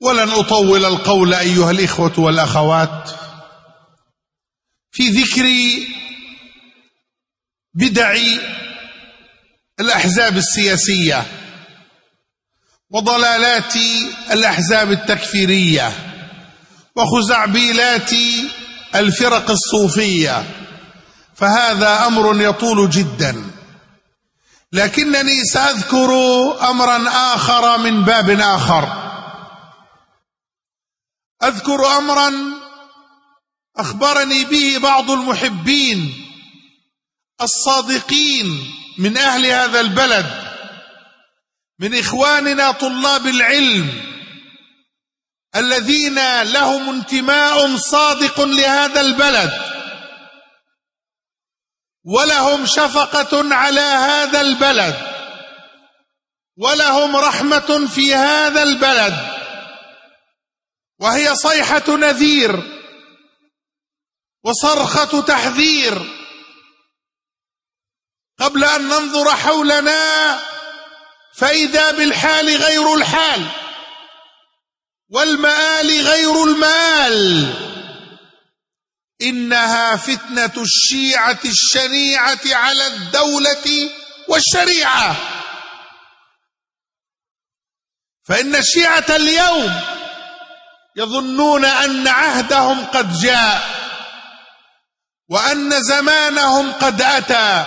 ولن أطول القول أيها الإخوة والأخوات. في ذكر بدع الأحزاب السياسية وضلالات الأحزاب التكفيرية وخزعبيلات الفرق الصوفية فهذا أمر يطول جدا. لكنني سأذكر امرا آخر من باب آخر. أذكر امرا أخبرني به بعض المحبين الصادقين من أهل هذا البلد من إخواننا طلاب العلم الذين لهم انتماء صادق لهذا البلد ولهم شفقة على هذا البلد ولهم رحمة في هذا البلد. وهي صيحة نذير وصرخة تحذير. قبل أن ننظر حولنا فإذا بالحال غير الحال والمآل غير المآل. إنها فتنة الشيعة الشنيعة على الدولة والشريعة. فإن الشيعة اليوم يظنون أن عهدهم قد جاء وأن زمانهم قد أتى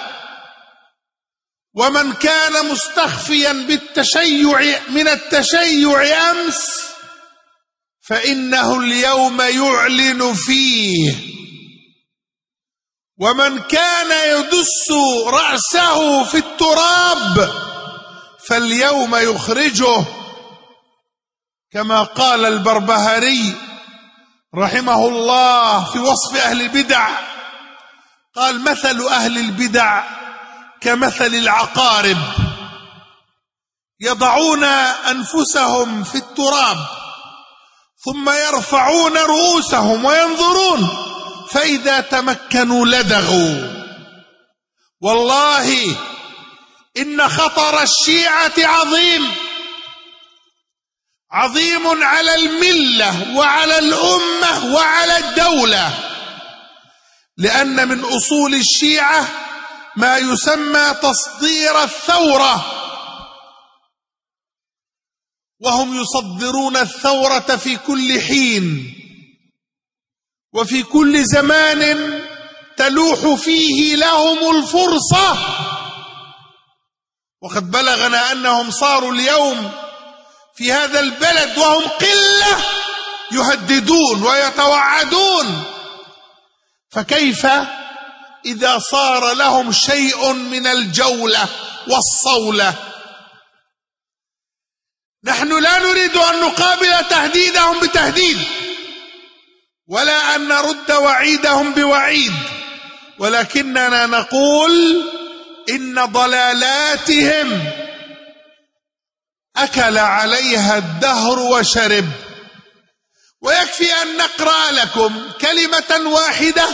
ومن كان مستخفيا بالتشيع من التشيع أمس فإنه اليوم يعلن فيه ومن كان يدس رأسه في التراب فاليوم يخرجه كما قال البربهاري رحمه الله في وصف أهل البدع قال مثل أهل البدع كمثل العقارب يضعون أنفسهم في التراب ثم يرفعون رؤوسهم وينظرون فإذا تمكنوا لدغوا. والله إن خطر الشيعة عظيم. عظيم على الملة وعلى الأمة وعلى الدولة. لأن من أصول الشيعة ما يسمى تصدير الثورة. وهم يصدرون الثورة في كل حين. وفي كل زمان تلوح فيه لهم الفرصة. وقد بلغنا أنهم صاروا اليوم في هذا البلد وهم قلة يهددون ويتوعدون. فكيف إذا صار لهم شيء من الجولة والصولة؟ نحن لا نريد أن نقابل تهديدهم بتهديد ولا أن نرد وعيدهم بوعيد ولكننا نقول إن ضلالاتهم أكل عليها الدهر وشرب. ويكفي أن نقرأ لكم كلمة واحدة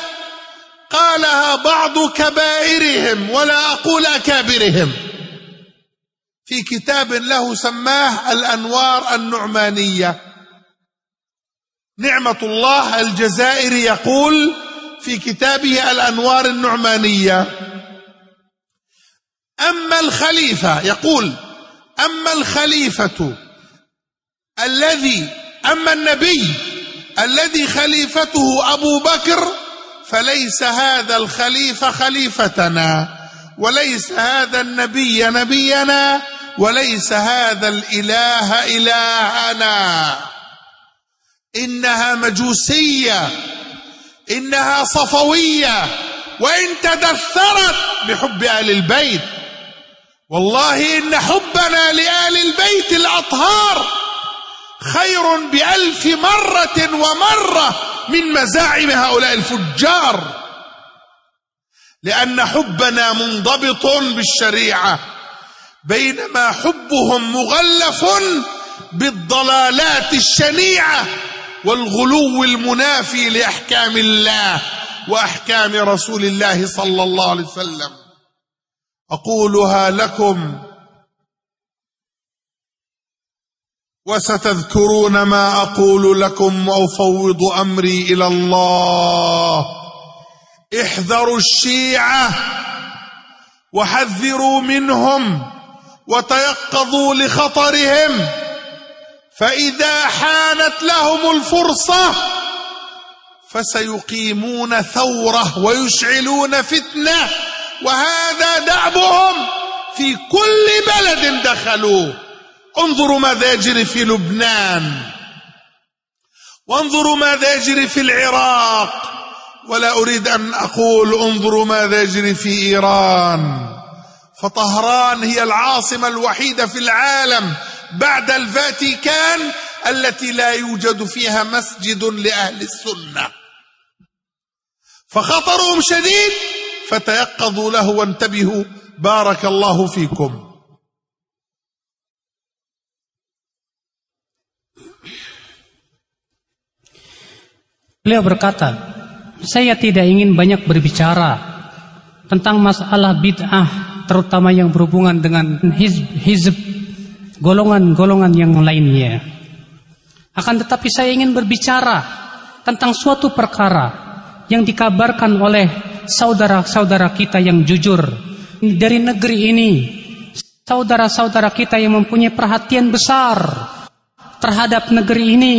قالها بعض كبائرهم ولا أقول أكابرهم. في كتاب له سماه الأنوار النعمانية. نعمة الله الجزائري يقول في كتابه الأنوار النعمانية. أما الخليفة يقول أما الخليفة الذي أما النبي الذي خليفته أبو بكر فليس هذا الخليفة خليفتنا وليس هذا النبي نبينا وليس هذا الإله إلهنا. إنها مجوسية إنها صفوية وإن تدثرت بحب أهل البيت. والله إن حبنا لآل البيت الأطهار خير بألف مرة ومرة من مزاعم هؤلاء الفجار. لأن حبنا منضبط بالشريعة بينما حبهم مغلف بالضلالات الشنيعة والغلو المنافي لأحكام الله وأحكام رسول الله صلى الله عليه وسلم. أقولها لكم وستذكرون ما أقول لكم وأفوض أمري إلى الله. احذروا الشيعة وحذروا منهم وتيقظوا لخطرهم. فإذا حانت لهم الفرصة فسيقيمون ثورة ويشعلون فتنة. وهذا دعبهم في كل بلد دخلوه. انظروا ماذا يجري في لبنان. وانظروا ماذا يجري في العراق. ولا أريد أن أقول انظروا ماذا يجري في إيران. فطهران هي العاصمة الوحيدة في العالم بعد الفاتيكان التي لا يوجد فيها مسجد لأهل السنة. فخطرهم شديد فتيقظوا له وانتبهوا بارك الله فيكم Beliau berkata, saya tidak ingin banyak berbicara tentang masalah bid'ah, terutama yang berhubungan dengan hizb, hizb golongan-golongan yang lainnya. Akan tetapi saya ingin berbicara tentang suatu perkara yang dikabarkan oleh saudara-saudara kita yang jujur dari negeri ini. Saudara-saudara kita yang mempunyai perhatian besar terhadap negeri ini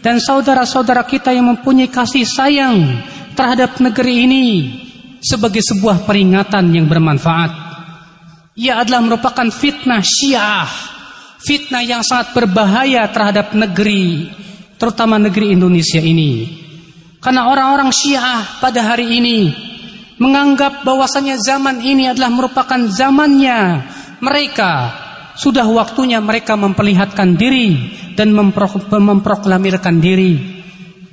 dan saudara-saudara kita yang mempunyai kasih sayang terhadap negeri ini sebagai sebuah peringatan yang bermanfaat. Ia adalah merupakan fitnah Syiah, fitnah yang sangat berbahaya terhadap negeri, terutama negeri Indonesia ini. Karena orang-orang Syiah pada hari ini menganggap bahwasanya zaman ini adalah merupakan zamannya mereka sudah waktunya mereka memperlihatkan diri dan memproklamirkan diri.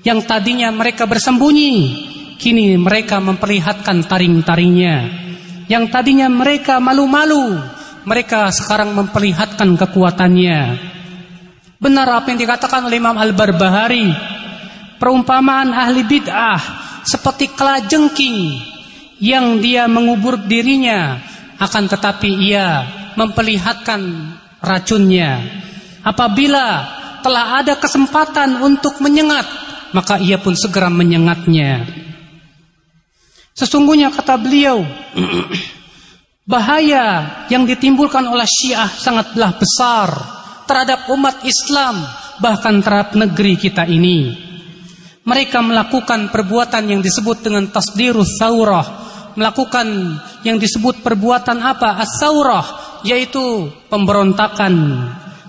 Yang tadinya mereka bersembunyi, kini mereka memperlihatkan taring-taringnya. Yang tadinya mereka malu-malu, mereka sekarang memperlihatkan kekuatannya. Benar apa yang dikatakan oleh Imam Al-Barbahari, perumpamaan ahli bid'ah seperti kelajengking yang dia mengubur dirinya akan tetapi ia memperlihatkan racunnya. Apabila telah ada kesempatan untuk menyengat, maka ia pun segera menyengatnya. Sesungguhnya kata beliau, bahaya yang ditimbulkan oleh Syiah sangatlah besar terhadap umat Islam, bahkan terhadap negeri kita ini. Mereka melakukan perbuatan yang disebut dengan tasdirus saurah, melakukan yang disebut perbuatan apa? As-saurah, yaitu pemberontakan.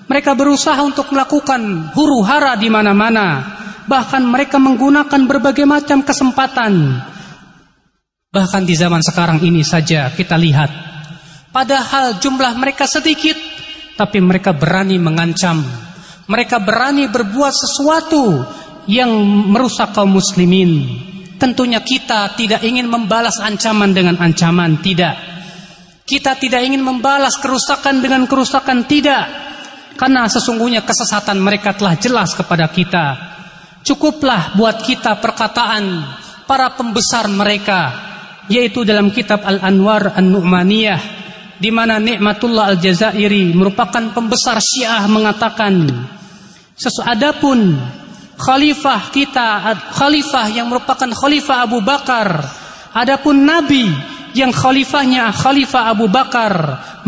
Mereka berusaha untuk melakukan huru hara di mana-mana. Bahkan mereka menggunakan berbagai macam kesempatan. Bahkan di zaman sekarang ini saja kita lihat. Padahal jumlah mereka sedikit, tapi mereka berani mengancam. Mereka berani berbuat sesuatu yang merusak kaum muslimin. Tentunya kita tidak ingin membalas ancaman dengan ancaman, tidak. Kita tidak ingin membalas kerusakan dengan kerusakan tidak. Karena sesungguhnya kesesatan mereka telah jelas kepada kita. Cukuplah buat kita perkataan para pembesar mereka yaitu dalam kitab Al-Anwar An-Nu'maniyah di mana Nikmatullah Al-Jazairi merupakan pembesar Syiah mengatakan sesuadapun khalifah kita khalifah yang merupakan khalifah Abu Bakar. Adapun nabi yang khalifahnya Khalifah Abu Bakar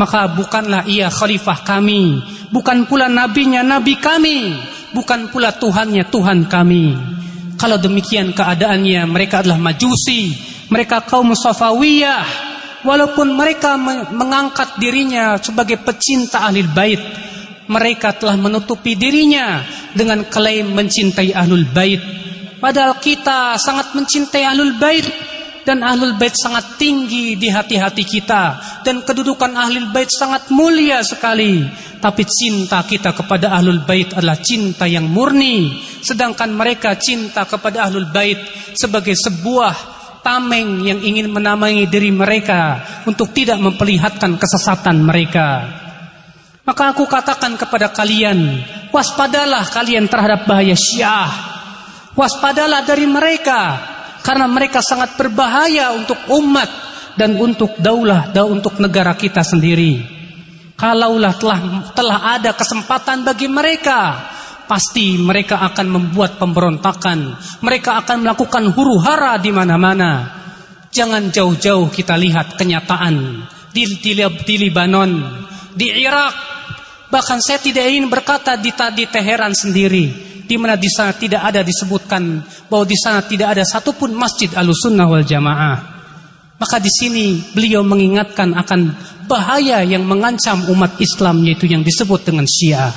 maka bukanlah ia khalifah kami. Bukan pula nabinya nabi kami. Bukan pula Tuhannya Tuhan kami. Kalau demikian keadaannya mereka adalah majusi. Mereka kaum Safawiyah walaupun mereka mengangkat dirinya sebagai pecinta ahli bait mereka telah menutupi dirinya dengan klaim mencintai ahlul bait. Padahal kita sangat mencintai ahlul bait dan ahlul bait sangat tinggi di hati-hati kita dan kedudukan ahlul bait sangat mulia sekali. Tapi cinta kita kepada ahlul bait adalah cinta yang murni sedangkan mereka cinta kepada ahlul bait sebagai sebuah tameng yang ingin menamai diri mereka untuk tidak memperlihatkan kesesatan mereka maka aku katakan kepada kalian waspadalah kalian terhadap bahaya syiah waspadalah dari mereka karena mereka sangat berbahaya untuk umat dan untuk daulah dan untuk negara kita sendiri. Kalaulah telah telah ada kesempatan bagi mereka, pasti mereka akan membuat pemberontakan. Mereka akan melakukan huru hara di mana-mana. Jangan jauh-jauh kita lihat kenyataan di, di, di Libanon, di Irak. Bahkan saya tidak ingin berkata di, di Teheran sendiri, di mana di sana tidak ada disebutkan bahwa di sana tidak ada satupun masjid alusunnah wal jamaah. Maka di sini beliau mengingatkan akan bahaya yang mengancam umat Islam yaitu yang disebut dengan Syiah.